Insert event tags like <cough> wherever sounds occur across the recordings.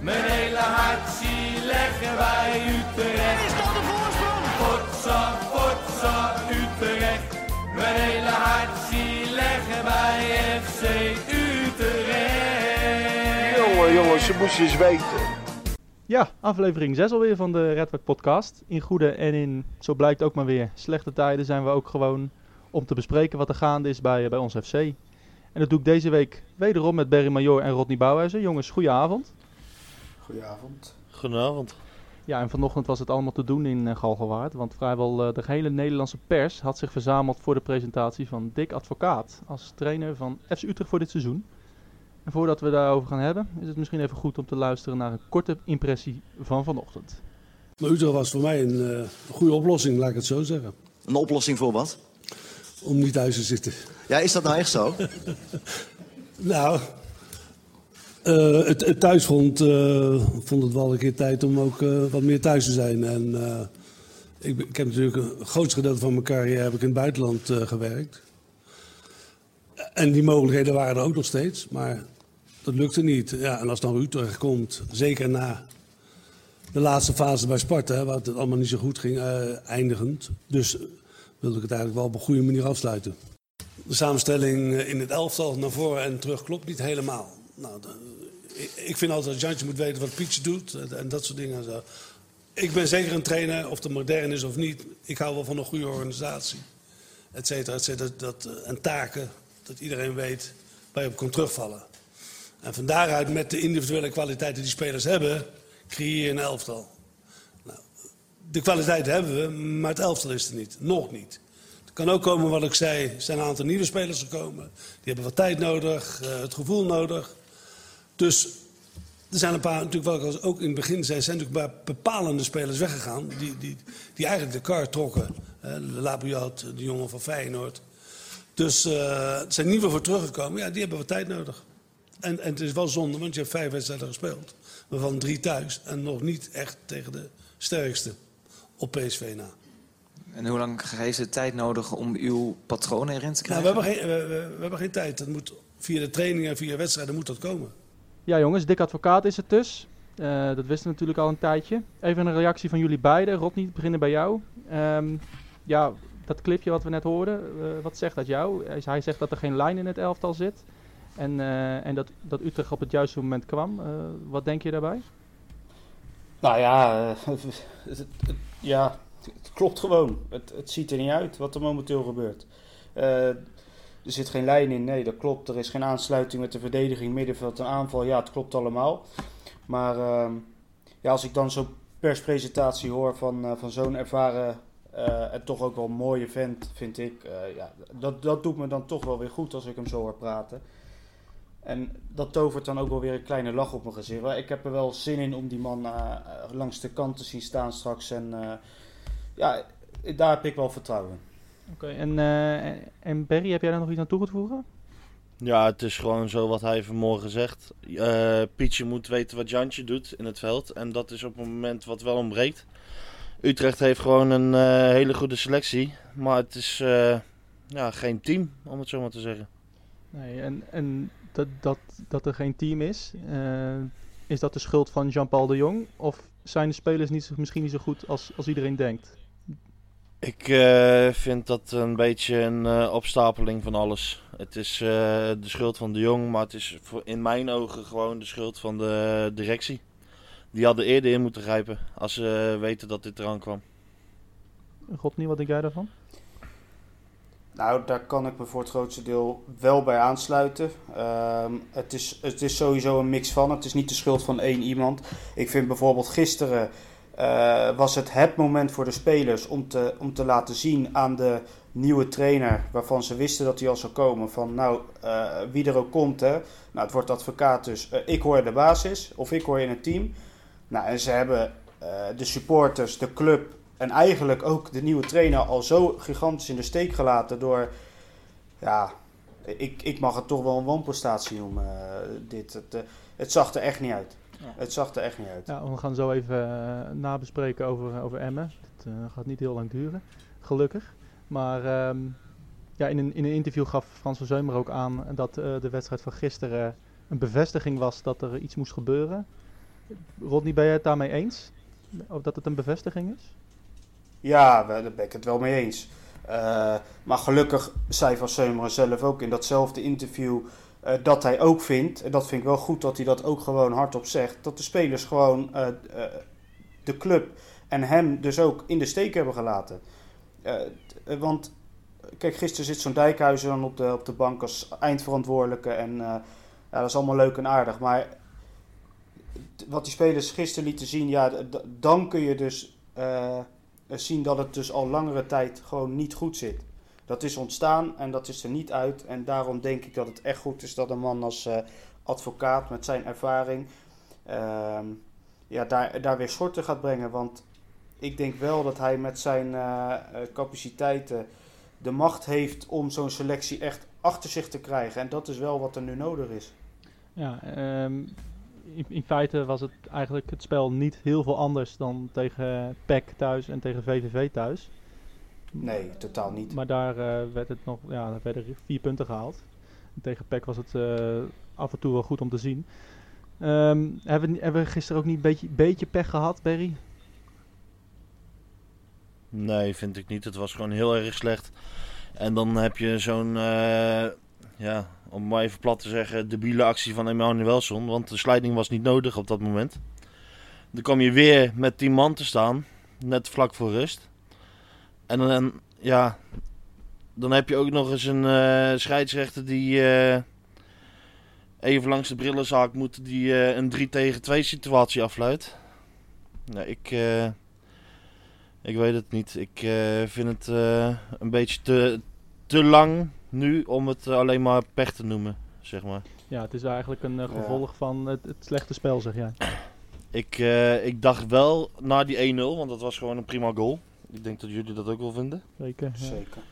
Mijn hele hart zie leggen wij Utrecht. Is dat de voorsprong? Potsa, potsa, Utrecht. Mijn hele hart zie leggen wij FC Utrecht. Jongen, jongens, ze moesten eens weten. Ja, aflevering 6 alweer van de Redwood podcast. In goede en in, zo blijkt ook maar weer, slechte tijden zijn we ook gewoon om te bespreken wat er gaande is bij, bij ons FC. En dat doe ik deze week wederom met Berry Major en Rodney Bouwhuizen. Jongens, goeie avond. Goedenavond. Goedenavond. Ja, en vanochtend was het allemaal te doen in uh, Galgenwaard. Want vrijwel uh, de hele Nederlandse pers had zich verzameld voor de presentatie van Dick Advocaat als trainer van FC Utrecht voor dit seizoen. En voordat we daarover gaan hebben, is het misschien even goed om te luisteren naar een korte impressie van vanochtend. Maar Utrecht was voor mij een uh, goede oplossing, laat ik het zo zeggen. Een oplossing voor wat? Om niet thuis te zitten. Ja, is dat nou echt zo? <laughs> nou, uh, het, thuisfront uh, vond het wel een keer tijd om ook uh, wat meer thuis te zijn. En ik, ik, heb natuurlijk een groot gedeelte van mijn carrière heb ik in het buitenland gewerkt. En die mogelijkheden waren er ook nog steeds, maar dat lukte niet. Ja, en als dan Utrecht komt, zeker na de laatste fase bij Sparta, waar het allemaal niet zo goed ging, eindigend. Dus wilde ik het eigenlijk wel op een goede manier afsluiten. De samenstelling in het elftal naar voren en terug klopt niet helemaal. Nou, ik vind altijd dat Jantje moet weten wat Pietje doet en dat soort dingen. Ik ben zeker een trainer, of het modern is of niet. Ik hou wel van een goede organisatie. Et cetera, et cetera. Dat, en taken, dat iedereen weet waar je op kan terugvallen. En van daaruit, met de individuele kwaliteiten die spelers hebben, creëer je een elftal. Nou, de kwaliteiten hebben we, maar het elftal is er niet. Nog niet. Het kan ook komen, wat ik zei, er zijn een aantal nieuwe spelers gekomen. Die hebben wat tijd nodig, uh, het gevoel nodig. Dus er zijn een paar, natuurlijk wel, ook in het begin zijn, zijn natuurlijk een paar bepalende spelers weggegaan. Die, die, die eigenlijk de kar trokken. Uh, de Labiat, de jongen van Feyenoord. Dus uh, zijn nieuwe voor teruggekomen. Ja, die hebben wat tijd nodig. En, en het is wel zonde, want je hebt vijf wedstrijden gespeeld. Waarvan drie thuis. En nog niet echt tegen de sterkste op PSV na. En hoe lang heeft het tijd nodig om uw patronen erin te krijgen? Nou, we, hebben geen, we, we, we hebben geen tijd. Dat moet, via de trainingen en via wedstrijden moet dat komen. Ja jongens, Dick Advocaat is het dus. Uh, dat wisten we natuurlijk al een tijdje. Even een reactie van jullie beiden. Rodney, beginnen bij jou. Um, ja, dat clipje wat we net hoorden, uh, wat zegt dat jou? Hij zegt dat er geen lijn in het elftal zit. En, uh, en dat, dat Utrecht op het juiste moment kwam. wat denk je daarbij? Nou ja, <laughs> het, het, ja, het klopt gewoon. Het, het ziet er niet uit wat er momenteel gebeurt. Er zit geen lijn in, nee, dat klopt. Er is geen aansluiting met de verdediging, middenveld en aanval. Ja, het klopt allemaal. Maar uh, ja, als ik dan zo'n perspresentatie hoor van, uh, van zo'n ervaren uh, en toch ook wel mooie vent, vind ik. ja, dat, dat doet me dan toch wel weer goed als ik hem zo hoor praten. En dat tovert dan ook wel weer een kleine lach op mijn gezicht. Ik heb er wel zin in om die man langs de kant te zien staan straks. En ja, daar heb ik wel vertrouwen in. Oké, okay, en, uh, en Barry, heb jij daar nog iets aan toe te voegen? Ja, het is gewoon zo wat hij vanmorgen zegt. Uh, Pietje moet weten wat Jantje doet in het veld. En dat is op het moment wat wel ontbreekt. Utrecht heeft gewoon een uh, hele goede selectie. Maar het is uh, ja, geen team, om het zo maar te zeggen. Nee, en, en dat, dat, dat er geen team is, is dat de schuld van Jean-Paul de Jong? Of zijn de spelers niet, misschien niet zo goed als, als iedereen denkt? Ik uh, vind dat een beetje een uh, opstapeling van alles. Het is uh, de schuld van de jong, maar het is voor, in mijn ogen gewoon de schuld van de directie. Die hadden eerder in moeten grijpen als ze weten dat dit eraan kwam. Godnie, wat denk jij daarvan? Nou, daar kan ik me voor het grootste deel wel bij aansluiten. Uh, het, is, het is sowieso een mix van. Het is niet de schuld van één iemand. Ik vind bijvoorbeeld gisteren uh, was het het moment voor de spelers om te, om te laten zien aan de nieuwe trainer, waarvan ze wisten dat hij al zou komen, van nou, uh, wie er ook komt, hè. Nou, het wordt advocaat dus, uh, ik hoor de basis, of ik hoor in het team. Nou, en ze hebben de supporters, de club en eigenlijk ook de nieuwe trainer al zo gigantisch in de steek gelaten door, ja, ik, ik mag het toch wel een wanprestatie noemen, dit. Het, het zag er echt niet uit. Ja. Het zag er echt niet uit. Ja, we gaan zo even uh, nabespreken over, over Emmen. Het uh, gaat niet heel lang duren, gelukkig. Maar um, ja, in, een, in een interview gaf Frans van Zeumer ook aan dat uh, de wedstrijd van gisteren een bevestiging was dat er iets moest gebeuren. Rodney, ben je het daarmee eens? Of dat het een bevestiging is? Ja, daar ben ik het wel mee eens. Eh, maar gelukkig zei Van Seumeren zelf ook in datzelfde interview eh, dat hij ook vindt, en dat vind ik wel goed dat hij dat ook gewoon hardop zegt, dat de spelers gewoon eh, eh, de club en hem dus ook in de steek hebben gelaten. Want kijk, gisteren zit zo'n Dijkhuizen dan op de, op de bank als eindverantwoordelijke en ja, dat is allemaal leuk en aardig, maar wat die spelers gisteren lieten zien, ja, dan kun je dus zien dat het dus al langere tijd gewoon niet goed zit. Dat is ontstaan en dat is er niet uit. En daarom denk ik dat het echt goed is dat een man als eh, advocaat met zijn ervaring ehm, ja, daar, daar weer schorten gaat brengen. Want ik denk wel dat hij met zijn eh, eh, capaciteiten de macht heeft om zo'n selectie echt achter zich te krijgen. En dat is wel wat er nu nodig is. Ja, ehm, in, in feite was het eigenlijk het spel niet heel veel anders dan tegen PEC thuis en tegen VVV thuis. Nee, totaal niet. Maar daar eh, werd het nog, ja, daar werden vier punten gehaald. En tegen PEC was het eh, af en toe wel goed om te zien. Ehm, hebben, we, hebben we gisteren ook niet een beetje, beetje pech gehad, Berry? Nee, vind ik niet. Het was gewoon heel erg slecht. En dan heb je zo'n, eh, ja, om maar even plat te zeggen, debiele actie van Emanuelson. Want de slijding was niet nodig op dat moment. Dan kom je weer met 10 man te staan, net vlak voor rust. En dan, ja, dan heb je ook nog eens een eh, scheidsrechter die eh, even langs de brillenzaak moet, die eh, een 3 tegen 2 situatie afluidt. Nou, ik... eh, ik weet het niet. Ik eh, vind het eh, een beetje te, te lang nu om het alleen maar pech te noemen, zeg maar. Ja, het is eigenlijk een Ja. gevolg van het, het slechte spel, zeg jij. Ik, eh, ik dacht wel na die 1-0, want dat was gewoon een prima goal. Ik denk dat jullie dat ook wel vinden. Zeker. ja. Zeker.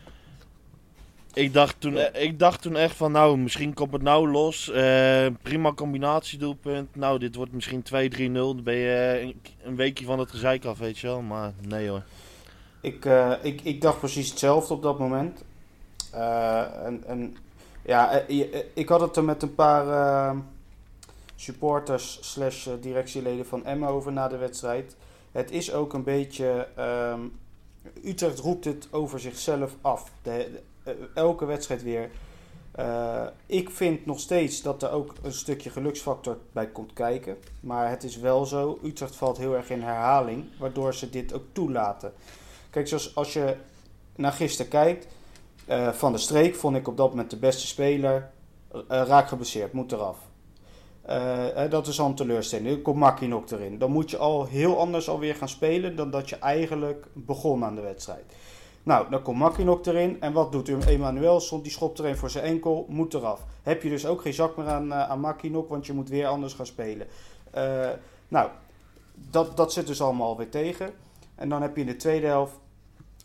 Ik dacht toen, eh, ik dacht toen echt van, nou, misschien komt het nou los. Eh, prima combinatiedoelpunt. Nou, dit wordt misschien 2-3-0. Dan ben je eh, een, een weekje van het gezeik af, weet je wel. Maar nee hoor. Ik, eh, ik, ik dacht precies hetzelfde op dat moment. Eh, en, en ja, ik had het er met een paar supporters slash directieleden van Emma over na de wedstrijd. Het is ook een beetje... ehm, Utrecht roept het over zichzelf af. De, de- eh, elke wedstrijd weer. Eh, ik vind nog steeds dat er ook een stukje geluksfactor bij komt kijken. Maar het is wel zo, Utrecht valt heel erg in herhaling, waardoor ze dit ook toelaten. Kijk, zoals als je naar gisteren kijkt, eh, Van der Streek vond ik op dat moment de beste speler. raak geblesseerd, moet eraf. Eh, eh, dat is al een teleurstelling. Nu komt Makinok erin. Dan moet je al heel anders alweer gaan spelen dan dat je eigenlijk begon aan de wedstrijd. Nou, dan komt Makinok erin. En wat doet Emanuelson? Die schopt er een voor zijn enkel, moet eraf. Heb je dus ook geen zak meer aan, eh, aan Makinok, want je moet weer anders gaan spelen. Nou, dat, dat zit dus allemaal alweer tegen. En dan heb je in de tweede helft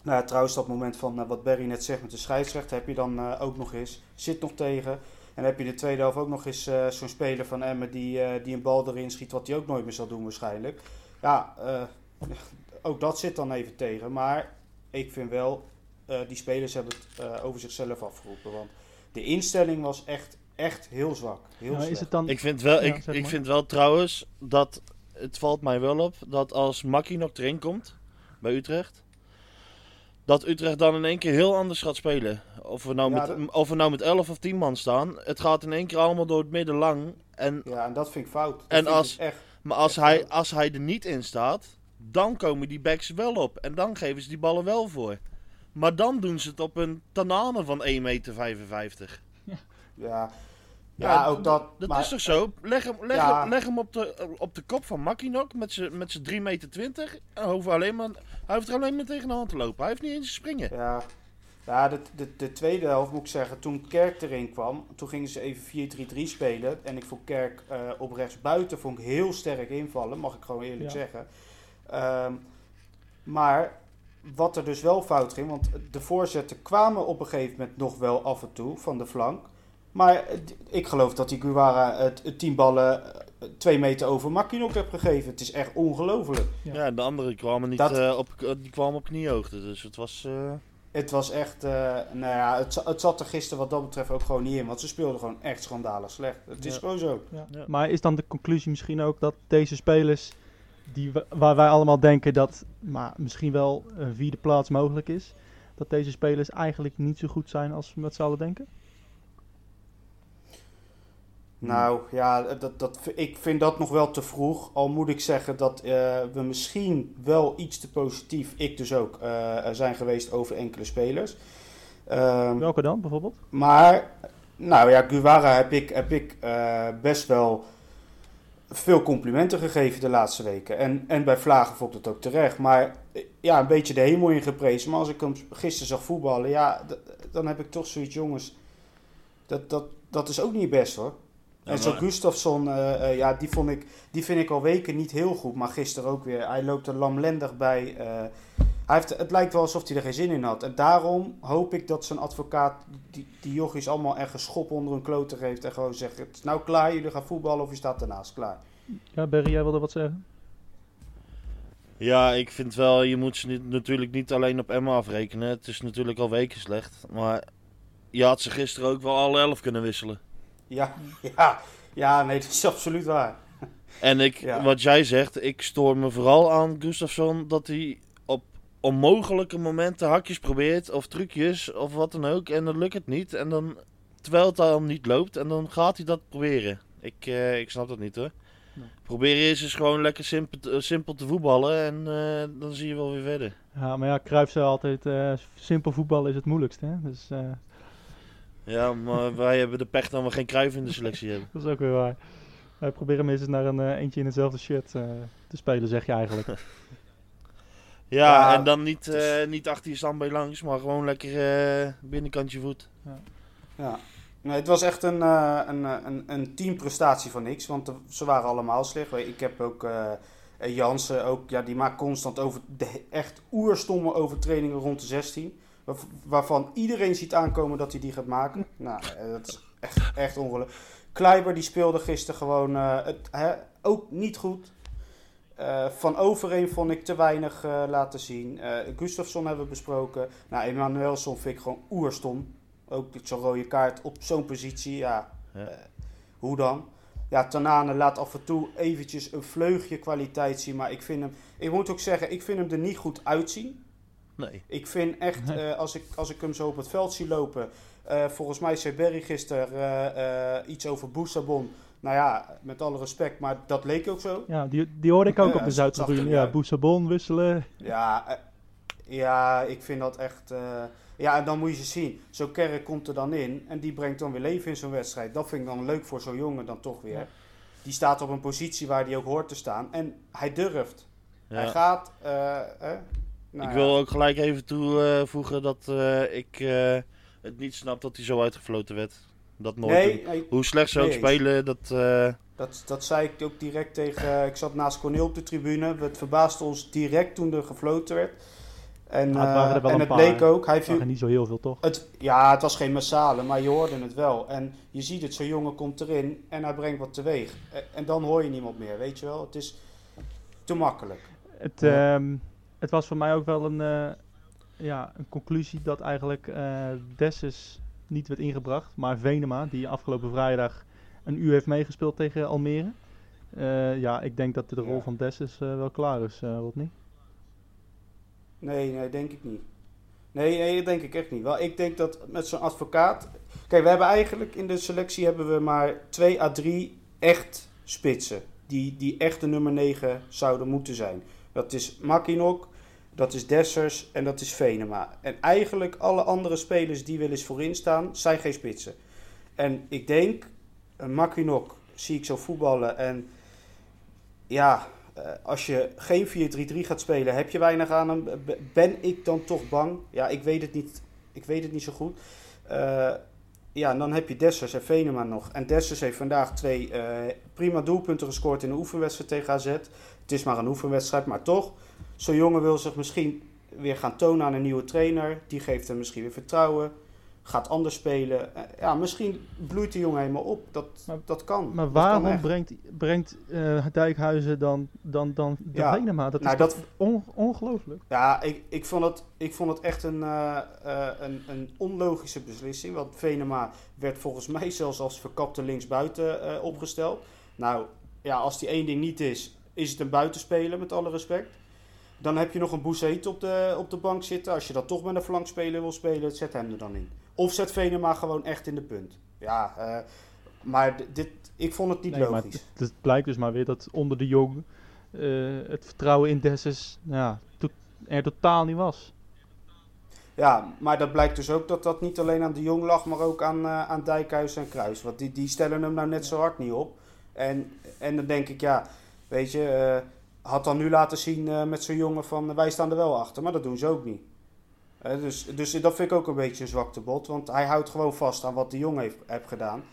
nou trouwens, dat moment van wat Barry net zegt met de scheidsrechter heb je dan ook nog eens. Zit nog tegen. En dan heb je in de tweede helft ook nog eens eh, zo'n speler van Emmen die, eh, die een bal erin schiet, wat hij ook nooit meer zal doen waarschijnlijk. Ja, eh, <laughs> ook dat zit dan even tegen. Maar ik vind wel, eh, die spelers hebben het eh, over zichzelf afgeroepen. Want de instelling was echt, echt heel zwak. Heel Ja, slecht. is het dan... Ik vind wel, Ja, ik, ik vind wel trouwens dat het valt mij wel op dat als Makkie nog erin komt bij Utrecht, dat Utrecht dan in één keer heel anders gaat spelen. Of we nou, Ja, met, dat- of we nou met 11 of 10 man staan, het gaat in één keer allemaal door het midden lang. En, Ja, en dat vind ik fout. Dat En als- echt, maar als Echt hij, fout. als hij er niet in staat, dan komen die backs wel op. En dan geven ze die ballen wel voor. Maar dan doen ze het op een tanane van 1,55 meter. ja, ja, ook dat. Dat maar- is toch zo? Leg hem, leg Ja. hem, leg hem op, de, op de kop van Makinok met zijn met z'n 3,20 meter. En hoeft alleen maar, hij hoeft er alleen maar tegen de hand te lopen. Hij heeft niet eens te springen. Ja, ja de, de, de tweede helft moet ik zeggen, toen Kerk erin kwam, toen gingen ze even 4-3-3 spelen. En ik vond Kerk eh, op rechts buiten vond ik heel sterk invallen, mag ik gewoon eerlijk Ja. zeggen. Ehm, maar wat er dus wel fout ging, want de voorzetten kwamen op een gegeven moment nog wel af en toe van de flank. Maar eh, ik geloof dat die Guevara het, het tien ballen eh, twee meter over Makinok heeft gegeven. Het is echt ongelooflijk. Ja. Ja, de andere kwamen niet Dat- eh, op, die kwamen op kniehoogte. Dus het was... eh, Het was echt, eh, nou ja, het, het zat er gisteren wat dat betreft ook gewoon niet in. Want ze speelden gewoon echt schandalig slecht. Het is gewoon zo. Ja. Ja. Maar is dan de conclusie misschien ook dat deze spelers, die, waar wij allemaal denken dat maar misschien wel een vierde plaats mogelijk is, dat deze spelers eigenlijk niet zo goed zijn als we met z'n allen denken? Nou ja, dat, dat, ik vind dat nog wel te vroeg. Al moet ik zeggen dat eh, we misschien wel iets te positief, ik dus ook, eh, zijn geweest over enkele spelers. Ehm, Welke dan bijvoorbeeld? Maar, nou ja, Guevara heb ik, heb ik eh, best wel veel complimenten gegeven de laatste weken. En, en bij Vlagen vond ik het ook terecht. Maar ja, een beetje de hemel in geprezen. Maar als ik hem gisteren zag voetballen, ja, dan heb ik toch zoiets, jongens. Dat, dat, dat is ook niet best hoor. En zo Gustafsson, eh, eh, ja, die, vond ik, die vind ik al weken niet heel goed. Maar gisteren ook weer. Hij loopt er lamlendig bij. eh, hij heeft, het lijkt wel alsof hij er geen zin in had. En daarom hoop ik dat zijn advocaat die, die jochies allemaal echt een schop onder hun kloten geeft. En gewoon zegt, het is nou klaar, jullie gaan voetballen of je staat ernaast. Klaar. Ja, Berry, jij wilde wat zeggen? Ja, ik vind wel, je moet ze niet, natuurlijk niet alleen op Emma afrekenen. Het is natuurlijk al weken slecht. Maar je had ze gisteren ook wel alle elf kunnen wisselen. Ja, <laughs> ja, ja, nee, dat is absoluut waar. En ik, Ja. wat jij zegt, ik stoor me vooral aan Gustafsson dat hij op onmogelijke momenten hakjes probeert of trucjes of wat dan ook. En dan lukt het niet. En dan, terwijl het dan niet loopt, en dan gaat hij dat proberen. Ik, eh, ik snap dat niet hoor. Nee. Proberen is eens gewoon lekker simpel, te- simpel te voetballen en eh, dan zie je wel weer verder. Ja, maar ja, Cruijff zei altijd, eh, simpel voetbal is het moeilijkste. Hè? Dus eh, Ja, maar wij hebben de pech dat we geen kruif in de selectie hebben. dat is ook weer waar. Wij proberen minstens naar een eh, eentje in hetzelfde shirt eh, te spelen, zeg je eigenlijk. <laughs> Ja, Ja, en dan niet, eh, niet achter je standbeen langs, maar gewoon lekker eh, binnenkantje voet. Ja. Nee, het was echt een, eh, een, een, een teamprestatie van niks, want ze waren allemaal slecht. Ik heb ook Jansen, ook, ja, die maakt constant over de, echt oerstomme overtredingen rond de 16. Waar- waarvan iedereen ziet aankomen dat hij die gaat maken. Nou, eh, dat is echt, echt ongelooflijk. Kleiber die speelde gisteren gewoon eh, het, hè, ook niet goed. Eh, van Overeen vond ik te weinig laten zien. Gustafsson hebben we besproken. Nou, Emanuelson vind ik gewoon oerstom. Ook zo'n rode kaart op zo'n positie. Ja, Ja. hoe dan? Ja, Tanane laat af en toe eventjes een vleugje kwaliteit zien. Maar ik vind hem... Ik moet ook zeggen, ik vind hem er niet goed uitzien. Nee. Ik vind echt, Nee. eh, als, ik, als ik hem zo op het veld zie lopen... eh, volgens mij zei Berry gisteren eh, eh, iets over Boussabon. Nou ja, met alle respect, maar dat leek ook zo. Ja, die, die hoorde ik ook Ja, op de Zuidtribune. Ja. Boussabon wisselen. Ja, ja, ik vind dat echt... eh, ja, en dan moet je ze zien. Zo'n Kerk komt er dan in en die brengt dan weer leven in zo'n wedstrijd. Dat vind ik dan leuk voor zo'n jongen dan toch weer. Ja. Die staat op een positie waar hij ook hoort te staan. En hij durft. Hij gaat... eh, nou ik ja. wil ook gelijk even toevoegen dat eh, ik eh, het niet snap dat hij zo uitgefloten werd. Dat nooit. Nee, nee, Hoe slecht ze ook Nee spelen, dat... eh, dat, dat zei ik ook direct tegen... eh, ik zat naast Cornel op de tribune. Het verbaasde ons direct toen er gefloten werd. En, Nou, het waren eh, er wel en een het paar, bleek ook. Hij Het viel, waren niet zo heel veel, toch? Het, ja, het was geen massale, maar je hoorde het wel. En je ziet het, zo'n jongen komt erin en hij brengt wat teweeg. En, en dan hoor je niemand meer, weet je wel. Het is te makkelijk. Het, Ja. Het was voor mij ook wel een, eh, ja, een conclusie dat eigenlijk eh Dessus niet werd ingebracht. Maar Venema, die afgelopen vrijdag een uur heeft meegespeeld tegen Almere. Eh, ja, ik denk dat de rol Ja. van Dessus wel klaar is, Rodney. Nee, nee, denk ik niet. Nee, nee, dat denk ik echt niet. Wel, ik denk dat met zo'n advocaat... Kijk, we hebben eigenlijk in de selectie hebben we maar 2 à 3 echt spitsen. Die, die echt de nummer 9 zouden moeten zijn. Dat is Makinok, dat is Dessers en dat is Venema. En eigenlijk alle andere spelers die wel eens voorin staan, zijn geen spitsen. En ik denk, een Makinok zie ik zo voetballen en ja, eh, als je geen 4-3-3 gaat spelen, heb je weinig aan hem. B- Ben ik dan toch bang? Ja, ik weet het niet, ik weet het niet zo goed. Eh, ja, dan heb je Dessers en Venema nog. En Dessers heeft vandaag twee eh, prima doelpunten gescoord in een oefenwedstrijd tegen AZ. Het is maar een oefenwedstrijd, maar toch. Zo'n jongen wil zich misschien weer gaan tonen aan een nieuwe trainer. Die geeft hem misschien weer vertrouwen. gaat anders spelen. Eh, ja, misschien bloeit de jongen helemaal op. Dat, Maar- dat kan. Maar Dat kan waarom brengt, brengt eh, Dijkhuizen dan, dan, dan de Ja? Dat nou, is dat- toch on- ongelooflijk. Ja, ik, ik, vond het, ik vond het echt een, eh, een, een onlogische beslissing. Want Venema werd volgens mij zelfs als verkapte linksbuiten opgesteld. Nou, ja, als die één ding niet is, is het een buitenspeler met alle respect. Dan heb je nog een Bouzet op de, op de bank zitten. Als je dat toch met een flankspeler wil spelen, zet hem er dan in. Of zet Venema gewoon echt in de punt. Ja, eh, maar dit, ik vond het niet Nee, logisch. het, het blijkt dus maar weer dat onder de Jong eh, het vertrouwen in Dessus ja, to- er totaal niet was. Ja, maar dat blijkt dus ook dat dat niet alleen aan de Jong lag, maar ook aan, eh aan Dijkhuis en Kruis. Want die, die stellen hem nou net zo hard niet op. En, en dan denk ik, ja, weet je, had dan nu laten zien eh, met zo'n jongen van eh, wij staan er wel achter, maar dat doen ze ook niet. Eh, dus, dus dat vind ik ook een beetje een zwaktebod, want hij houdt gewoon vast aan wat de Jong heeft, heeft gedaan.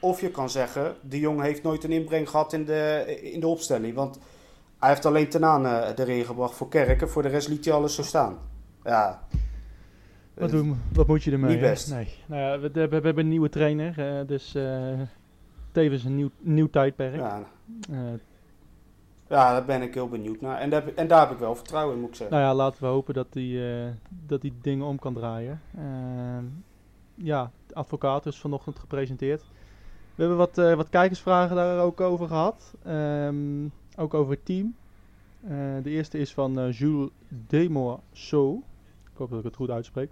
Of je kan zeggen, de Jong heeft nooit een inbreng gehad in de, in de opstelling. Want hij heeft alleen Tenaan erin gebracht voor Kerken, voor de rest liet hij alles zo staan. Ja, Wat, doen, wat moet je ermee? niet best. Nee. Nou ja, we, we, we hebben een nieuwe trainer, dus tevens een nieuw, nieuw tijdperk. Ja, Ja, daar ben ik heel benieuwd naar. En daar, heb- en daar heb ik wel vertrouwen in, moet ik zeggen. nou ja, laten we hopen dat die, eh, dat die dingen om kan draaien. Ehm, ja, de advocaat is vanochtend gepresenteerd. We hebben wat, eh, wat kijkersvragen daar ook over gehad. Ehm, ook over het team. Eh, de eerste is van Jules Demoisseau. Ik hoop dat ik het goed uitspreek.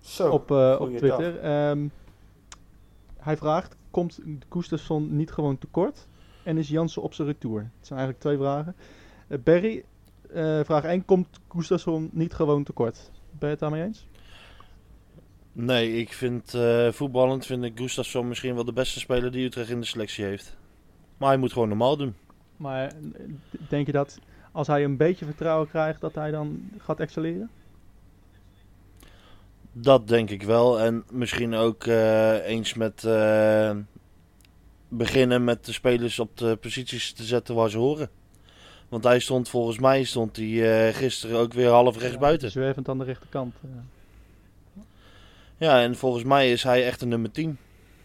Zo, op, op. Twitter. Ehm, hij vraagt: Komt Gustafsson niet gewoon tekort? En is Jansen op zijn retour? Het zijn eigenlijk twee vragen. Eh, Barry, eh, vraag 1: Komt Gustafsson niet gewoon tekort? Ben je het daarmee eens? Nee, ik vind eh, voetballend vind ik Gustafsson misschien wel de beste speler die Utrecht in de selectie heeft. Maar hij moet gewoon normaal doen. Maar denk je dat als hij een beetje vertrouwen krijgt, dat hij dan gaat excelleren? Dat denk ik wel. En misschien ook eens met beginnen met de spelers op de posities te zetten waar ze horen. Want hij stond volgens mij stond hij, eh, gisteren ook weer half rechts buiten. Zwervend aan de rechterkant. eh. Ja, en volgens mij is hij echt een nummer 10.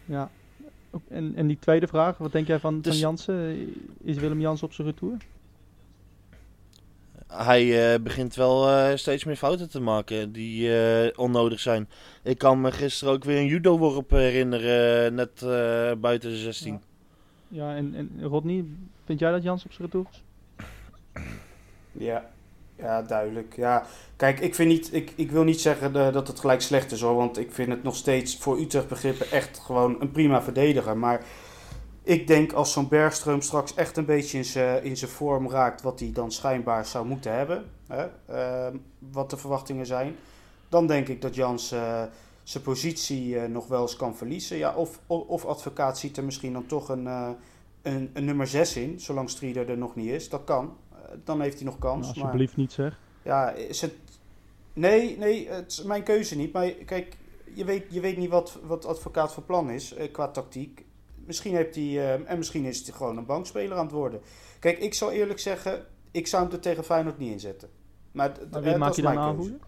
ja. En, en die tweede vraag: Wat denk jij van, van Jansen? Is Willem Jansen op zijn retour? Hij eh, begint wel eh, steeds meer fouten te maken die eh, onnodig zijn. Ik kan me gisteren ook weer een judo-worp herinneren, net eh, buiten de 16. Ja, en, en Rodney, vind jij dat Jansen op zijn retour is? Ja, ja duidelijk. Ja, kijk, ik, vind niet, ik, ik wil niet zeggen dat het gelijk slecht is hoor. Want ik vind het nog steeds voor Utrecht begrippen echt gewoon een prima verdediger. Maar ik denk als zo'n Bergström straks echt een beetje in zijn in zijn vorm raakt. Wat hij dan schijnbaar zou moeten hebben. Hè, ehm, wat de verwachtingen zijn. Dan denk ik dat Jans eh, zijn positie eh, nog wel eens kan verliezen. Ja, of, of, of advocaat ziet er misschien dan toch een, eh, een, een nummer 6 in. Zolang Strieder er nog niet is. Dat kan. Dan heeft hij nog kans. Nou, maar- alsjeblieft niet zeg. ja, is het... Nee, nee, het is mijn keuze niet. Maar kijk, je weet, je weet niet wat, wat advocaat van plan is qua tactiek. Misschien heeft hij... eh, en misschien is hij gewoon een bankspeler aan het worden. Kijk, ik zal eerlijk zeggen... Ik zou hem er tegen Feyenoord niet inzetten. Maar, Maar wie dat maak je dan aanvoerder?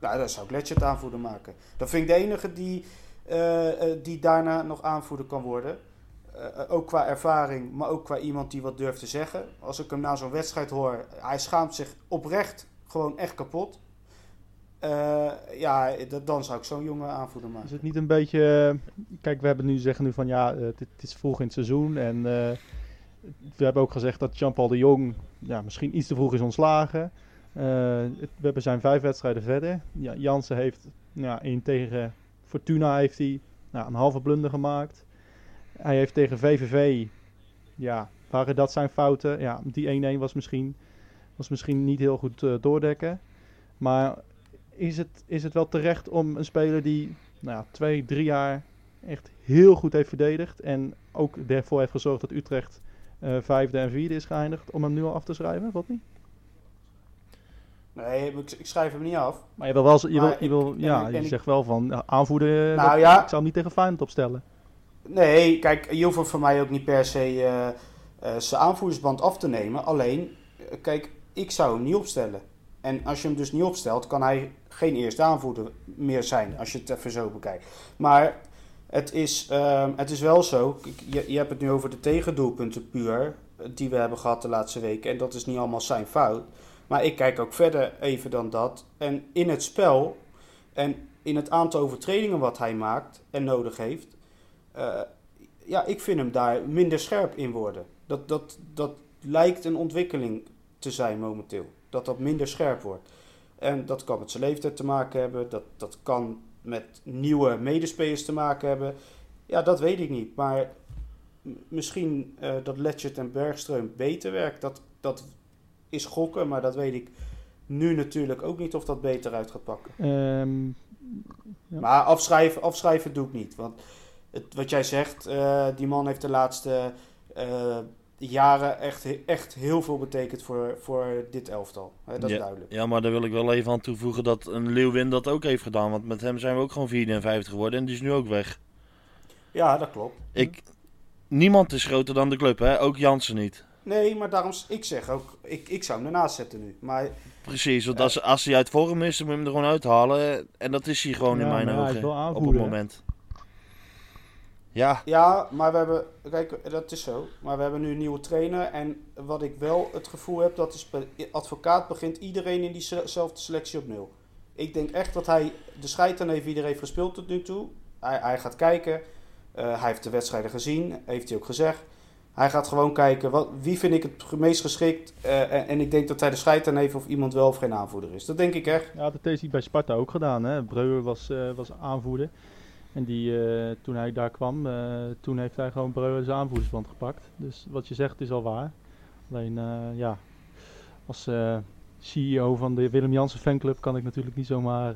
Nou, dan zou ik Letchert aanvoerder maken. Dan vind ik de enige die, eh, eh, die daarna nog aanvoerder kan worden. Eh, ook qua ervaring, maar ook qua iemand die wat durft te zeggen. Als ik hem na zo'n wedstrijd hoor, hij schaamt zich oprecht gewoon echt kapot. Eh, ja, dan zou ik zo'n jongen aanvoerder maken. Is het niet een beetje... eh, Kijk, we hebben nu zeggen nu van ja, eh, het, is vroeg in het seizoen. En we hebben ook gezegd dat Jean-Paul de Jong ja, misschien iets te vroeg is ontslagen. We hebben zijn vijf wedstrijden verder. Ja, Jansen heeft ja, één tegen Fortuna heeft hij nou, een halve blunder gemaakt. Hij heeft tegen VVV, ja, waren dat zijn fouten? Ja, die 1-1 was misschien, was misschien niet heel goed doordekken. Maar is het, is het wel terecht om een speler die nou ja, twee, drie jaar echt heel goed heeft verdedigd. En ook ervoor heeft gezorgd dat Utrecht eh, vijfde en vierde is geëindigd. Om hem nu al af te schrijven, Rodney? Nee, ik, ik schrijf hem niet af. Maar je wil wel, je wil, je, wil, ja, je en zegt wel van ja, aanvoerder. Nou dat- ja. Ik zou hem niet tegen Feyenoord opstellen. Nee, kijk, je hoeft voor mij ook niet per se eh, eh, zijn aanvoerdersband af te nemen. Alleen, eh, kijk, ik zou hem niet opstellen. En als je hem dus niet opstelt, kan hij geen eerste aanvoerder meer zijn, als je het even zo bekijkt. Maar het is, ehm, het is wel zo, je, je hebt het nu over de tegendoelpunten puur, eh, die we hebben gehad de laatste weken. En dat is niet allemaal zijn fout. Maar ik kijk ook verder even dan dat. En in het spel en in het aantal overtredingen wat hij maakt en nodig heeft, eh, ja, ik vind hem daar minder scherp in worden. Dat, dat, dat lijkt een ontwikkeling te zijn momenteel. Dat dat minder scherp wordt. En dat kan met zijn leeftijd te maken hebben. Dat, dat kan met nieuwe medespelers te maken hebben. Ja, dat weet ik niet. Maar misschien eh, dat Letchert en Bergström beter werkt. Dat, dat is gokken, maar dat weet ik nu natuurlijk ook niet of dat beter uit gaat pakken. Ehm, Ja. Maar afschrijven, afschrijven doe ik niet. Want het, wat jij zegt, eh, die man heeft de laatste eh, jaren echt, echt heel veel betekend voor, voor dit elftal. Hè, dat is Ja. duidelijk. Ja, maar daar wil ik wel even aan toevoegen dat een Leeuwin dat ook heeft gedaan. Want met hem zijn we ook gewoon 54 geworden en die is nu ook weg. Ja, dat klopt. Ik, niemand is groter dan de club, hè? Ook Jansen niet. Nee, maar daarom, ik zeg ook, ik, ik zou hem ernaast zetten nu. Maar Precies, want als, als hij uit vorm is, dan moet je hem er gewoon uithalen. En dat is hij gewoon Ja, in mijn maar hij is ogen op het moment. Ja, Ja, maar we hebben, kijk, dat is zo. Maar we hebben nu een nieuwe trainer. En wat ik wel het gevoel heb, dat is advocaat begint iedereen in diezelfde selectie op nul. Ik denk echt dat hij de scheid aan heeft wie er heeft gespeeld tot nu toe. Hij, hij gaat kijken. Eh, hij heeft de wedstrijden gezien, heeft hij ook gezegd. Hij gaat gewoon kijken, wat, wie vind ik het meest geschikt. Eh, en, en ik denk dat hij de scheid aan heeft of iemand wel of geen aanvoerder is. Dat denk ik echt. Ja, dat heeft hij bij Sparta ook gedaan. Hè. Breuer was, eh, was aanvoerder. En die, eh, toen hij daar kwam, eh, toen heeft hij gewoon Breuer zijn gepakt. Dus wat je zegt is al waar. Alleen, eh, ja, als CEO van de Willem Jansen fanclub kan ik natuurlijk niet zomaar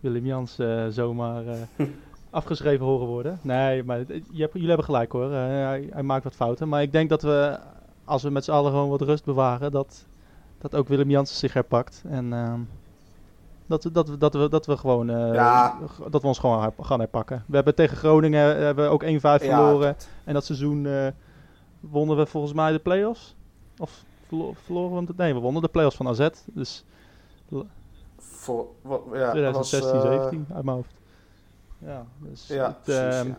Willem Jans eh, zomaar <laughs> afgeschreven horen worden. Nee, maar je hebt, jullie hebben gelijk hoor. Hij, hij maakt wat fouten. Maar ik denk dat we, als we met z'n allen gewoon wat rust bewaren, dat, dat ook Willem Jansen zich herpakt. En dat, we- dat, we, dat, we, dat we gewoon eh, Ja. dat we ons gewoon her- gaan herpakken. We hebben tegen Groningen eh, hebben we ook 1-5 Ja, verloren. En dat seizoen eh, wonnen we volgens mij de play-offs. Of verlo- verloren we? Nee, we wonnen de play-offs van AZ. Dus Voor, wat, ja, 2016, was, eh, 17 uit mijn hoofd. Ja, dus Ja, het, precies, ehm, ja.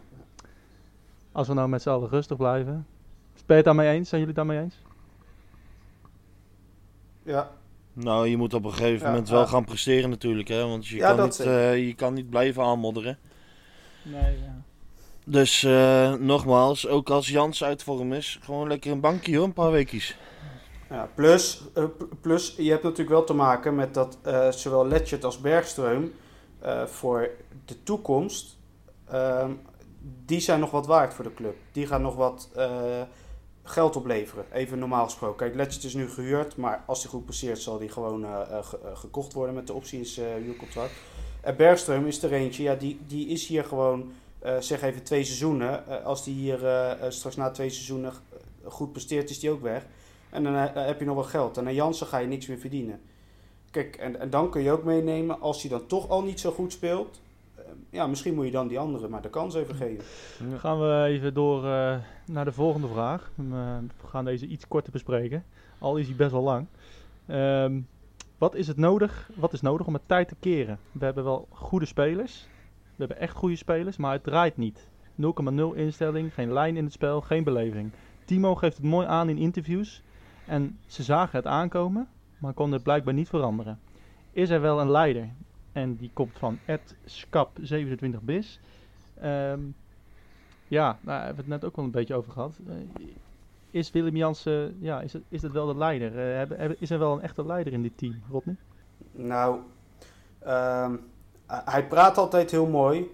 als we nou met z'n allen rustig blijven. Ben je het daarmee eens? Zijn jullie het daarmee eens? ja. Nou, je moet op een gegeven Ja, moment wel ja. gaan presteren natuurlijk, hè? Want je, Ja, kan, niet, eh, je kan niet blijven aanmodderen. Nee, ja. Dus eh, nogmaals, ook als Jans uit vorm is, gewoon lekker een bankje hoor, een paar weekjes. Ja, plus, eh, plus, je hebt natuurlijk wel te maken met dat eh, zowel Letchert als Bergström eh, voor de toekomst, ehm, die zijn nog wat waard voor de club. Die gaan nog wat eh, geld opleveren, even normaal gesproken. Kijk, Letchert is nu gehuurd, maar als hij goed passeert zal hij gewoon eh, eh, eh, gekocht worden met de opties eh huurcontract. En Bergström is er eentje, ja, die, die is hier gewoon, zeg even twee seizoenen. Als die hier straks na twee seizoenen goed presteert, is die ook weg. En dan heb je nog wat geld. En aan Jansen ga je niks meer verdienen. Kijk, en, en dan kun je ook meenemen, als hij dan toch al niet zo goed speelt. ja, misschien moet je dan die andere maar de kans even geven. Dan gaan we even door naar de volgende vraag. Eh, we gaan deze iets korter bespreken. Al is hij best wel lang. Ehm, wat is het nodig? Wat is nodig om het tijd te keren? We hebben wel goede spelers. We hebben echt goede spelers, maar het draait niet. 0,0 instelling, geen lijn in het spel, geen beleving. Timo geeft het mooi aan in interviews. En ze zagen het aankomen, maar konden het blijkbaar niet veranderen. Is er wel een leider? En die komt van Ed Skap27bis. Ehm, ja, nou, daar hebben we het net ook wel een beetje over gehad. Eh, is Willem Jansen, ja, is het, is het wel de leider? Eh, is er wel een echte leider in dit team, Rodney? Nou, ehm, hij praat altijd heel mooi,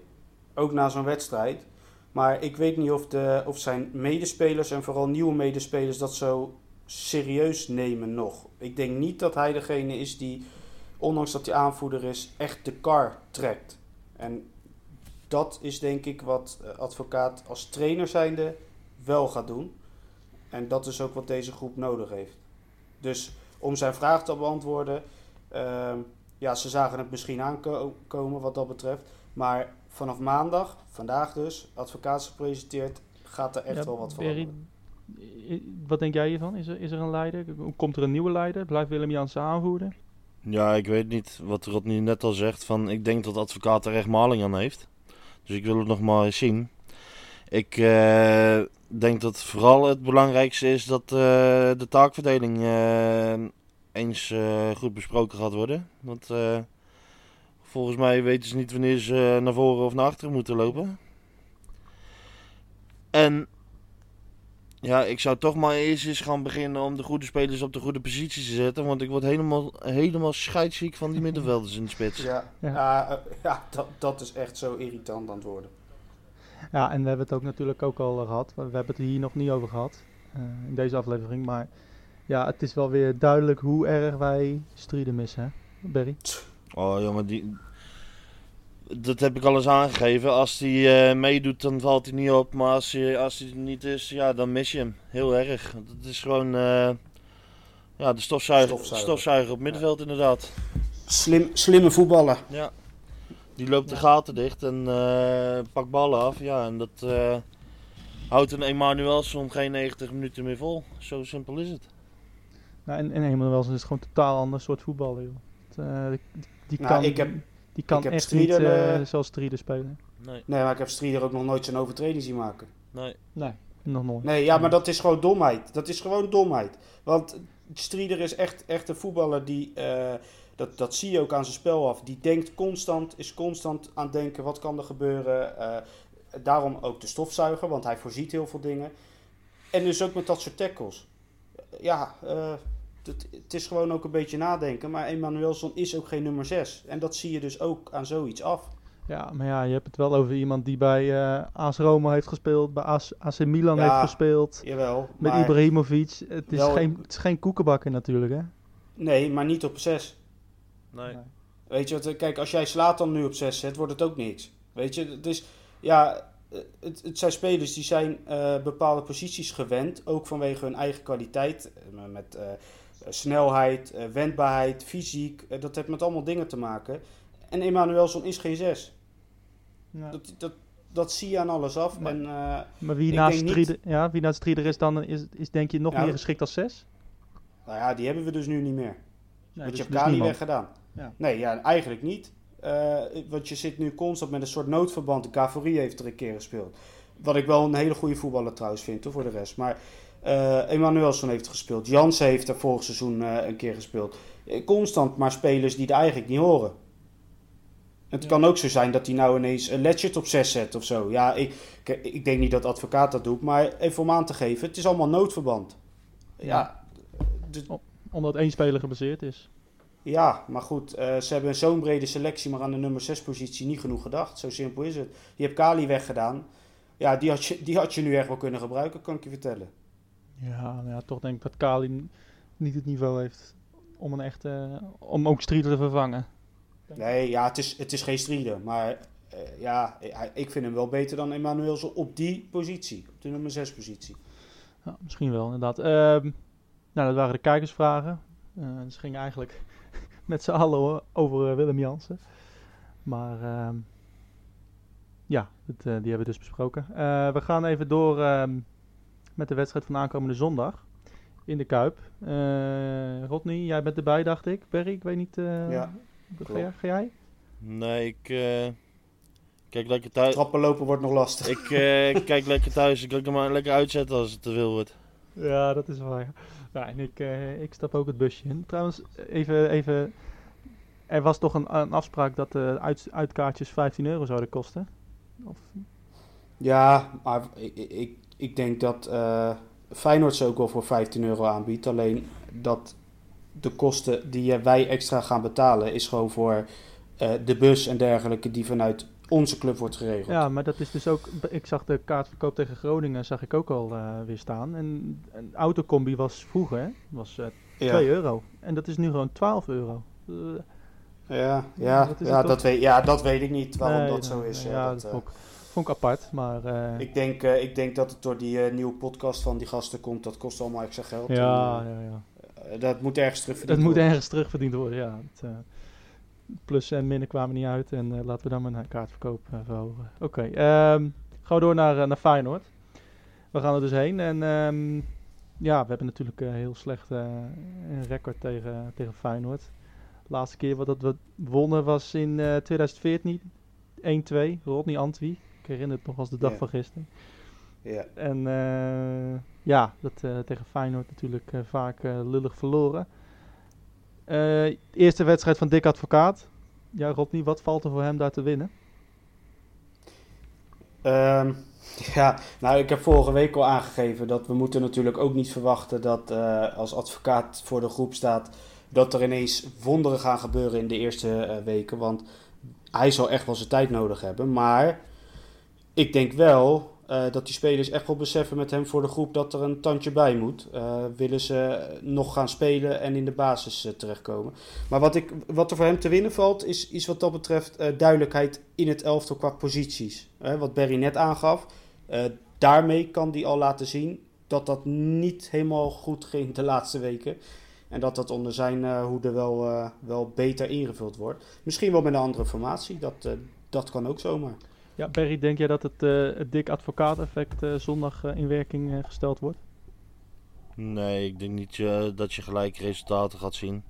ook na zo'n wedstrijd. Maar ik weet niet of, de, of zijn medespelers en vooral nieuwe medespelers dat zo serieus nemen nog. Ik denk niet dat hij degene is die, ondanks dat hij aanvoerder is, echt de kar trekt. En dat is denk ik wat eh, advocaat als trainer zijnde wel gaat doen. En dat is ook wat deze groep nodig heeft. Dus om zijn vraag te beantwoorden, ehm, ja, ze zagen het misschien aankomen wat dat betreft. Maar vanaf maandag, vandaag dus, advocaat gepresenteerd, gaat er echt Ja, wel wat veranderen. i- Wat denk jij hiervan? Is er, is er een leider? Komt er een nieuwe leider? Blijft Willem Jansen aanvoerder? Ja, ik weet niet wat Rodney net al zegt. Van, ik denk dat de advocaat er echt maling aan heeft. Dus ik wil het nog maar eens zien. Ik eh, denk dat vooral het belangrijkste is dat eh, de taakverdeling eh, eens goed besproken gaat worden. Want volgens mij weten ze niet wanneer ze naar voren of naar achteren moeten lopen. En ja, ik zou toch maar eerst eens gaan beginnen om de goede spelers op de goede posities te zetten. Want ik word helemaal, helemaal scheidsziek van die middenvelders in de spits. Ja, Ja. ja. eh, ja dat, dat is echt zo irritant aan het worden. Ja, en we hebben het ook natuurlijk ook al eh, gehad. We hebben het hier nog niet over gehad eh, in deze aflevering. Maar ja, het is wel weer duidelijk hoe erg wij Strieden missen, hè, Berry? Oh jongen, die... dat heb ik al eens aangegeven. Als hij eh, meedoet, dan valt hij niet op. Maar als hij, als hij er niet is, ja, dan mis je hem. Heel erg. Het is gewoon eh, ja, de stofzuiger, Stofzuiger. stofzuiger op middenveld inderdaad. Slim, slimme voetballen. Ja. Die loopt de gaten dicht en eh, pakt ballen af. Ja, en dat eh, houdt een Emanuelson geen 90 minuten meer vol. Zo simpel is het. Nou, en, en Emanuelsen is gewoon een totaal ander soort voetballer, joh. Het, eh, die, die Nou, kan, ik heb- die kan ik heb echt Strieder, niet eh, eh, zoals Strieder spelen. Nee, Nee, maar ik heb Strieder ook nog nooit zijn overtreding zien maken. nee. Nee, nog nooit. Nee, ja, maar dat is gewoon domheid. Dat is gewoon domheid. Want Strieder is echt, echt een voetballer die, eh, dat, dat zie je ook aan zijn spel af. Die denkt constant, is constant aan het denken, wat kan er gebeuren. Eh, daarom ook de stofzuiger, want hij voorziet heel veel dingen. En dus ook met dat soort tackles. Ja, eh, het, het is gewoon ook een beetje nadenken. Maar Emanuelson is ook geen nummer 6. En dat zie je dus ook aan zoiets af. Ja, maar ja, je hebt het wel over iemand die bij eh AS Roma heeft gespeeld, bij AS, AC Milan Ja, heeft gespeeld, Jawel. met maar- Ibrahimovic. Het is, Wel- geen, het is geen koekenbakker natuurlijk, hè? Nee, maar niet op 6. nee. Nee. Weet je, wat, eh, kijk, als jij slaat dan nu op 6 zet, wordt het ook niks. Weet je, het is, ja, eh, het, het zijn spelers die zijn eh, bepaalde posities gewend, ook vanwege hun eigen kwaliteit, met eh, snelheid, eh, wendbaarheid, fysiek, eh, dat heeft met allemaal dingen te maken. En Emanuelson is geen 6. Ja. Dat, dat, dat zie je aan alles af. Maar- en, eh, Maar wie naast, Strieder, ja, wie naast Strieder is dan, is, is denk je nog Ja, meer geschikt als 6? nou ja, die hebben we dus nu niet meer. Nee, want dus- je hebt dus Kali niemand. weggedaan. Ja. Nee, ja, eigenlijk niet. Eh, want je zit nu constant met een soort noodverband. De Cavorie heeft er een keer gespeeld. Wat ik wel een hele goede voetballer trouwens vind, hoor, voor de rest. Maar eh Emanuelson heeft gespeeld. Jansen heeft er vorig seizoen eh, een keer gespeeld. Eh, constant maar spelers die er eigenlijk niet horen. Het Ja. kan ook zo zijn dat hij nou ineens een Ledgett op 6 zet of zo. Ja, ik, ik, ik denk niet dat de advocaat dat doet. Maar even om aan te geven, het is allemaal noodverband. Ja, de- Omdat één speler gebaseerd is. ja, maar goed, eh, ze hebben zo'n brede selectie, maar aan de nummer 6 positie niet genoeg gedacht. Zo simpel is het. Je hebt Kali weggedaan. Ja, die had, je, die had je nu echt wel kunnen gebruiken, kan ik je vertellen. Ja, nou ja, toch denk ik dat Kali niet het niveau heeft om een echte, om ook Strieder te vervangen. Nee, ja, het is, het is geen strijder. Maar eh, ja, ik vind hem wel beter dan Emmanuelson op die positie. Op de nummer 6 positie. Misschien wel, inderdaad. Ehm, nou, dat waren de kijkersvragen. Eh ze gingen eigenlijk <laughs> met z'n allen over eh, Willem Jansen. Maar ehm, ja, eh, die hebben we dus besproken. We gaan even door ehm, met de wedstrijd van aankomende zondag in de Kuip. Eh Rodney, jij bent erbij, dacht ik. Perry, ik weet niet. eh, Ja, ga, jij, ga jij? Nee, ik eh, kijk lekker thuis. Trappen lopen wordt nog lastig. Ik eh, <laughs> kijk lekker thuis. Ik kan hem maar lekker uitzetten als het te veel wordt. Ja, dat is waar. Ja, en ik, eh, ik stap ook het busje in. Trouwens, even, even er was toch een, een afspraak dat de uit, uitkaartjes 15 euro zouden kosten? Of, Ja, maar ik, ik, ik denk dat eh Feyenoord ze ook wel voor 15 euro aanbiedt. Alleen dat de kosten die wij extra gaan betalen is gewoon voor eh, de bus en dergelijke die vanuit onze club wordt geregeld. ja, maar dat is dus ook... Ik zag de kaartverkoop tegen Groningen zag ik ook al eh, weer staan. En een autocombi was vroeger, hè, was eh 2 euro. En dat is nu gewoon 12 euro. Ja, ja, Dat ja, dat weet, ja, dat weet ik niet waarom nee, dat zo is. nee, ja, dat, dat vond, ik, apart, maar... eh, ik, denk, eh, ik denk dat het door die eh, nieuwe podcast van die gasten komt. Dat kost allemaal extra geld. ja, En, ja, ja. dat moet ergens terug Dat moet ergens terugverdiend worden, ja. Het, plus en minnen kwamen niet uit en laten we dan maar een kaartverkoop verhogen. Oké, ehm, gaan we door naar, naar Feyenoord. We gaan er dus heen en ehm, ja, we hebben natuurlijk heel slecht een record tegen, tegen Feyenoord. De laatste keer wat dat we wonnen was in eh 2014. 1-2, Rodney Antwi. Ik herinner het nog als de dag Ja. van gisteren. Ja. En eh, ja, dat eh, tegen Feyenoord natuurlijk eh, vaak lullig verloren. Eerste wedstrijd van Dick Advocaat. Ja, Rodney, wat valt er voor hem daar te winnen? Ehm, ja, nou, ik heb vorige week al aangegeven dat we moeten natuurlijk ook niet verwachten dat als advocaat voor de groep staat, dat er ineens wonderen gaan gebeuren in de eerste weken. Want hij zal echt wel zijn tijd nodig hebben. Maar ik denk wel eh, dat die spelers echt wel beseffen met hem voor de groep dat er een tandje bij moet. Eh, willen ze nog gaan spelen en in de basis eh, terechtkomen. Maar wat, ik, wat er voor hem te winnen valt, is, is wat dat betreft duidelijkheid in het elftal qua posities. Wat Barry net aangaf. Daarmee kan hij al laten zien dat dat niet helemaal goed ging de laatste weken. En dat dat onder zijn hoede wel, wel beter ingevuld wordt. Misschien wel met een andere formatie. Dat, dat kan ook zomaar. Ja, Berry, denk jij dat het, eh, het Dick Advocaat effect eh, zondag eh, in werking eh, gesteld wordt? Nee, ik denk niet eh, dat je gelijk resultaten gaat zien.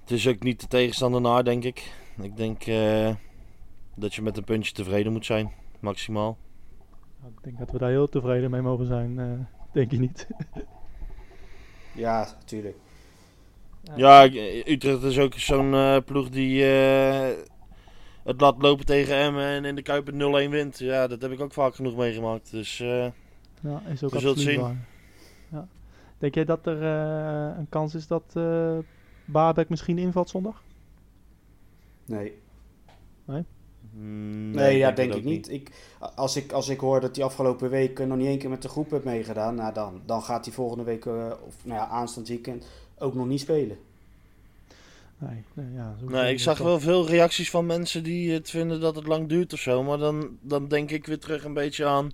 Het is ook niet de tegenstander naar, denk ik. Ik denk eh, dat je met een puntje tevreden moet zijn, maximaal. Nou, ik denk dat we daar heel tevreden mee mogen zijn, eh, denk je niet? <laughs> Ja, natuurlijk. Ja, ik- Utrecht is ook zo'n eh, ploeg die eh, het laat lopen tegen Emmen en in de Kuip met 0-1 wint. Ja, dat heb ik ook vaak genoeg meegemaakt. Dus eh, Ja, is ook We zullen zien. waar. Ja. Denk jij dat er eh, een kans is dat eh Baarbek misschien invalt zondag? Nee. mm, Nee, ja, het denk ook ik niet. Ik, als, ik, als ik hoor dat hij afgelopen week nog niet één keer met de groep heeft meegedaan, nou dan, dan gaat hij volgende week, eh, of nou ja, aanstaand weekend, ook nog niet spelen. Nee, nee, ja, zo- Nee, ik zag wel veel reacties van mensen die het vinden dat het lang duurt of zo. Maar dan, dan denk ik weer terug een beetje aan,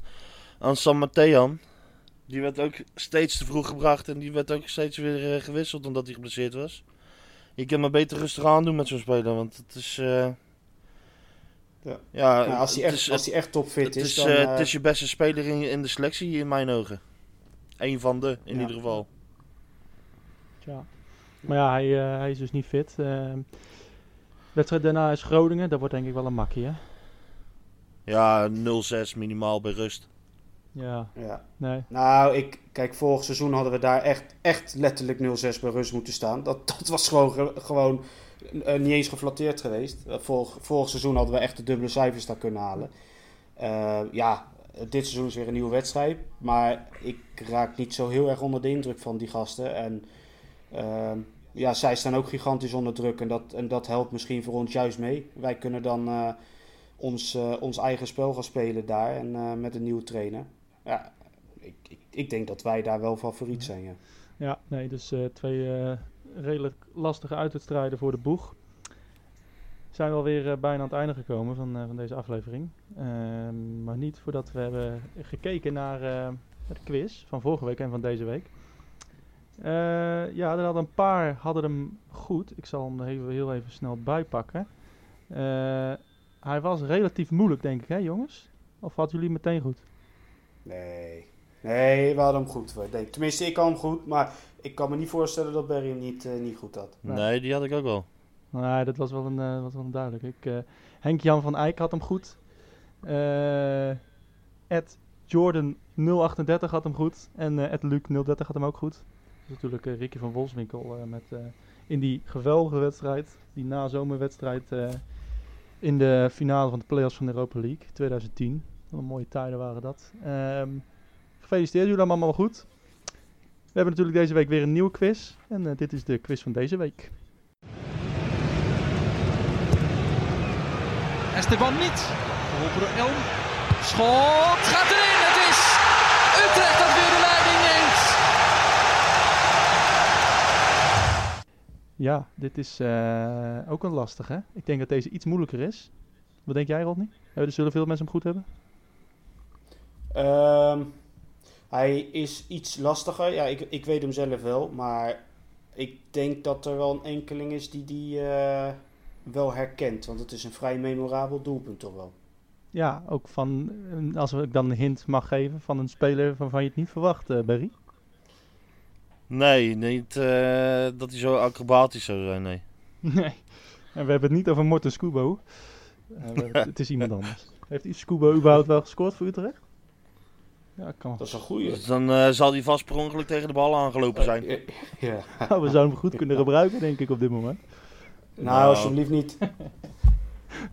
aan San Matean. Die werd ook steeds te vroeg gebracht en die werd ook steeds weer eh, gewisseld omdat hij geblesseerd was. Je kan maar beter rustig aan doen met zo'n speler, want het is... eh, Ja. ja, Nou, als, hij echt, is, als hij echt topfit het is, is, dan... eh, het is je beste speler in, in de selectie in mijn ogen. Eén van de, in Ja. ieder geval. Tja. Maar ja, hij, eh, hij is dus niet fit. Ehm wedstrijd daarna is Groningen. Dat wordt denk ik wel een makkie, hè? Ja, 0-6 minimaal bij rust. Ja, ja. nee. Nou, ik, kijk, vorig seizoen hadden we daar echt, echt letterlijk 0-6 bij rust moeten staan. Dat, dat was gewoon, ge- gewoon eh, niet eens geflatteerd geweest. Eh, vorig, vorig seizoen hadden we echt de dubbele cijfers daar kunnen halen. Eh, ja, dit seizoen is weer een nieuwe wedstrijd. Maar ik raak niet zo heel erg onder de indruk van die gasten. En ja, zij staan ook gigantisch onder druk. En dat, en dat helpt misschien voor ons juist mee. Wij kunnen dan eh, ons, eh, ons eigen spel gaan spelen daar. En eh, met een nieuwe trainer. Ja, ik, ik, ik denk dat wij daar wel favoriet zijn. Ja. Ja, nee, dus twee redelijk lastige uitwedstrijden voor de boeg. Zijn we alweer bijna aan het einde gekomen van, van deze aflevering. Ehm, maar niet voordat we hebben gekeken naar de quiz van vorige week en van deze week. Eh, ja, er hadden een paar hadden hem goed. Ik zal hem er even, heel even snel bijpakken. Eh, hij was relatief moeilijk, denk ik, hè jongens? Of hadden jullie meteen goed? Nee. Nee, we hadden hem goed. Tenminste, ik had hem goed. Maar ik kan me niet voorstellen dat Barry hem niet, eh, niet goed had. Nee. Nee, die had ik ook wel. Nee, dat was wel een, was wel een duidelijk. Ik, eh, Henk-Jan van Eyck had hem goed. Eh Ed Jordan 038 had hem goed. En eh Ed Luc 030 had hem ook goed. Dus natuurlijk eh, Ricky van Wolfswinkel eh, met eh, in die geweldige wedstrijd. Die nazomerwedstrijd in de finale van de playoffs van de Europa League 2010. Wat een mooie tijden waren dat. Ehm, gefeliciteerd jullie allemaal goed. We hebben natuurlijk deze week weer een nieuwe quiz. En dit is de quiz van deze week. Esteban niet. Elm. Schot gaat. Het is Utrecht dat weer de leiding neemt. Ja, dit is eh, ook een lastige. Ik denk dat deze iets moeilijker is. Wat denk jij, Rodney? Hebben- Zullen veel mensen hem goed hebben? Ehm, hij is iets lastiger. Ja, ik, ik weet hem zelf wel. Maar ik denk dat er wel een enkeling is die die eh, wel herkent. Want het is een vrij memorabel doelpunt toch wel. Ja, ook van, eh, als ik dan een hint mag geven, van een speler waarvan je het niet verwacht, eh Barry. Nee, niet eh, dat hij zo acrobatisch zou zijn, nee. <laughs> Nee. En we hebben het niet over Morten Scubo. Eh, het, het is iemand <laughs> anders. Heeft Scubo überhaupt wel gescoord voor Utrecht? Ja, kan. Dat is een goeie. Dus dan eh, zal hij vast per ongeluk tegen de bal aangelopen zijn. <laughs> Ja. Nou, we zouden hem goed kunnen gebruiken, denk ik, op dit moment. Nou, alsjeblieft niet.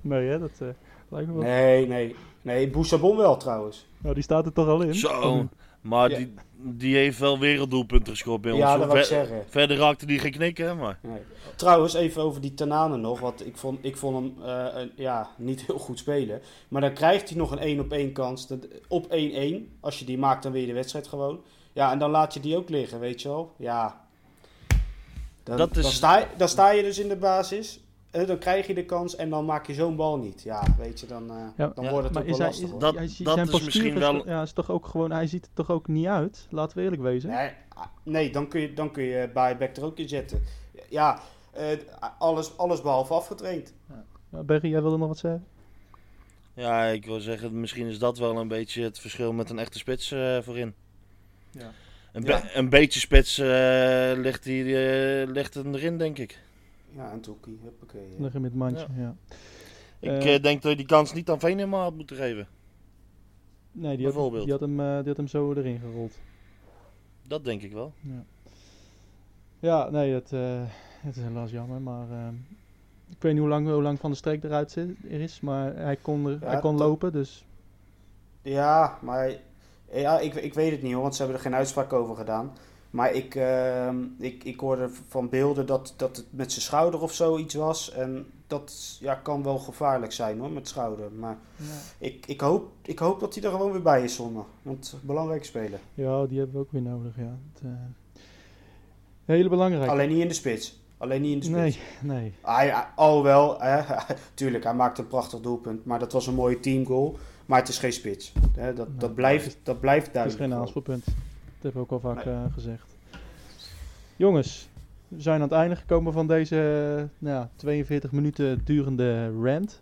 Nee, hè, dat eh, lijkt me wel. Nee, nee. Nee, Boussabon wel trouwens. Nou, die staat er toch al in. Zo. Maar Ja. die, die heeft wel werelddoelpunten gescoord bij ons. Ja, dat wou ik zeggen. Verder raakte die geen knikken, maar... Nee. Trouwens, even over die Tanane nog. Want ik vond, ik vond hem eh, ja, niet heel goed spelen. Maar dan krijgt hij nog een 1 op 1 kans. Dat, op 1-1. Als je die maakt, dan weer je de wedstrijd gewoon. Ja, en dan laat je die ook liggen, weet je wel. Ja. Dan, Dat is- dan, sta, je- dan sta je dus in de basis. Eh, Dan krijg je de kans en dan maak je zo'n bal niet. Ja, weet je, dan, eh, Ja, dan ja, wordt het Maar ook is wel hij, lastig. is. Dat- hij dat zijn is misschien is wel- toch- Ja, is toch ook gewoon, hij ziet er toch ook niet uit? Laten we eerlijk wezen. Nee, ah, nee dan, kun je, dan kun je Back er ook in zetten. Ja, eh, alles, alles behalve afgetraind. Ja, Berry, jij wilde nog wat zeggen? Ja, ik wil zeggen, misschien is dat wel een beetje het verschil met een echte spits eh, voorin. Ja. Een, be- een beetje spits ligt, die, ligt hem erin, denk ik. Ja, en Toekie, huppakee. ja. Leg hem in het mandje, ja. Ik Eh, eh, denk dat je die kans niet aan Venema had moeten geven. Nee, die had, bijvoorbeeld. die, had hem, eh, die had hem zo erin gerold. Dat denk ik wel. Ja, nee, het, eh, het is helaas jammer, maar eh, ik weet niet hoe lang, hoe lang Van de Streek eruit zit, er is, maar hij kon, er, Ja, hij kon lopen, dus Ja, maar ja, ik, ik weet het niet hoor, want ze hebben er geen uitspraak over gedaan. Maar ik, ehm, ik, ik hoorde van beelden dat, dat het met zijn schouder of zo iets was. En dat ja, kan wel gevaarlijk zijn hoor, met schouder. Maar ik, ik, hoop, ik hoop dat hij er gewoon weer bij is zondag. Want belangrijk spelen. ja, die hebben we ook weer nodig, ja. Het, eh, hele belangrijk. Alleen niet in de spits. Alleen niet in de spits. Nee, nee. Hij, oh wel, hè, <laughs> tuurlijk, hij maakte een prachtig doelpunt. Maar dat was een mooie teamgoal. Maar het is geen spits. Hè, dat, Nee, dat, blijft, dat blijft Het is duidelijk. geen gewoon. Hebben we ook al vaak Nee. eh, gezegd. Jongens, we zijn aan het einde gekomen van deze eh, nou ja, 42 minuten durende rant.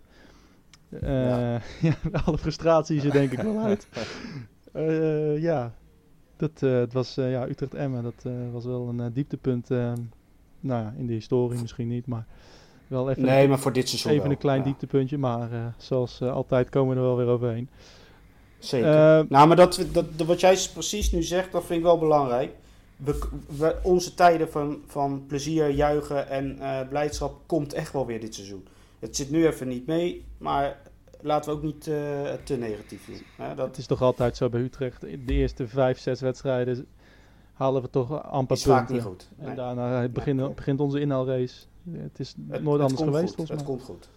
Eh, Ja. <laughs> ja, alle frustraties er denk ik wel uit. <laughs> Ja, dat, het was ja, Utrecht-Emmen. Dat was wel een dieptepunt. nou ja, in de historie misschien niet, maar wel even, Nee, maar voor dit seizoen even wel. een klein Ja, dieptepuntje. Maar zoals altijd komen we er wel weer overheen. Zeker. Eh, nou, maar dat, dat, wat jij precies nu zegt, dat vind ik wel belangrijk. We, we- onze tijden van, van plezier, juichen en eh, blijdschap komt echt wel weer dit seizoen. Het zit nu even niet mee, maar laten we ook niet eh, te negatief doen. Hè? Dat Het is toch altijd zo bij Utrecht. In de eerste vijf, zes wedstrijden halen we toch amper is vaak punten. niet goed. En daarna begint, begint onze inhaalrace. Het is Het- nooit het anders geweest goed, volgens Het mij. komt goed.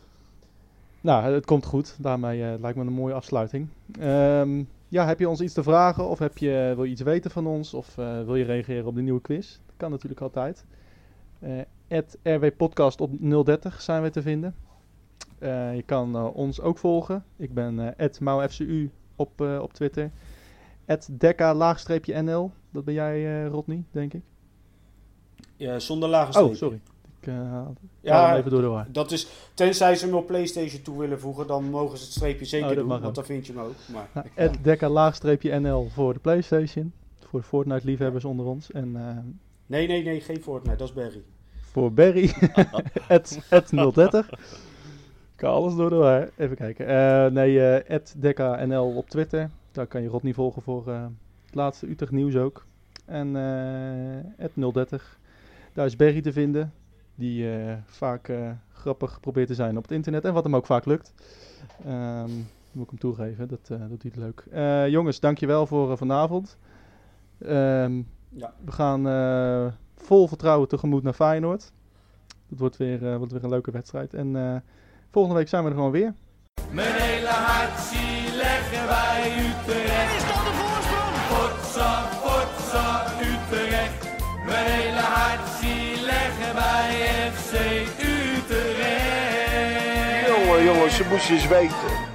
Nou, het komt goed. Daarmee eh, lijkt me een mooie afsluiting. Ehm, ja, heb je ons iets te vragen of heb je, wil je iets weten van ons of eh, wil je reageren op de nieuwe quiz? Dat kan natuurlijk altijd. Eh @rwpodcast op 030 zijn we te vinden. Eh, je kan eh, ons ook volgen. Ik ben eh @maufcu op, eh, op Twitter. Dekka-nl. Dat ben jij, eh Rodney, denk ik. Ja, zonder lage streep. Oh, sorry. Ik eh Ja, even door de war. Dat is, tenzij ze hem op PlayStation toe willen voegen, dan mogen ze het streepje zeker Oh, dat doen, want ook. dan vind je hem ook. Maar, Nou, het Dekka-nl voor de PlayStation. Voor de Fortnite-liefhebbers onder ons. En eh, nee, nee, nee, geen Fortnite, dat is Barry. voor Barry, het, het 030. Kan alles door de war. Even kijken. Eh, nee, eh het Dekka-nl op Twitter. Daar kan je Rodney volgen voor eh, het laatste Utrecht nieuws ook. En eh het 030. Daar is Barry te vinden. Die eh, vaak eh, grappig probeert te zijn op het internet. En wat hem ook vaak lukt. Ehm, moet ik hem toegeven. Dat eh, doet hij het leuk. Eh, jongens, dankjewel voor vanavond. Ehm, Ja. We gaan eh, vol vertrouwen tegemoet naar Feyenoord. Dat wordt weer, eh, wordt weer een leuke wedstrijd. En eh, volgende week zijn we er gewoon weer. Mijn hele hart Ze moesten eens weten.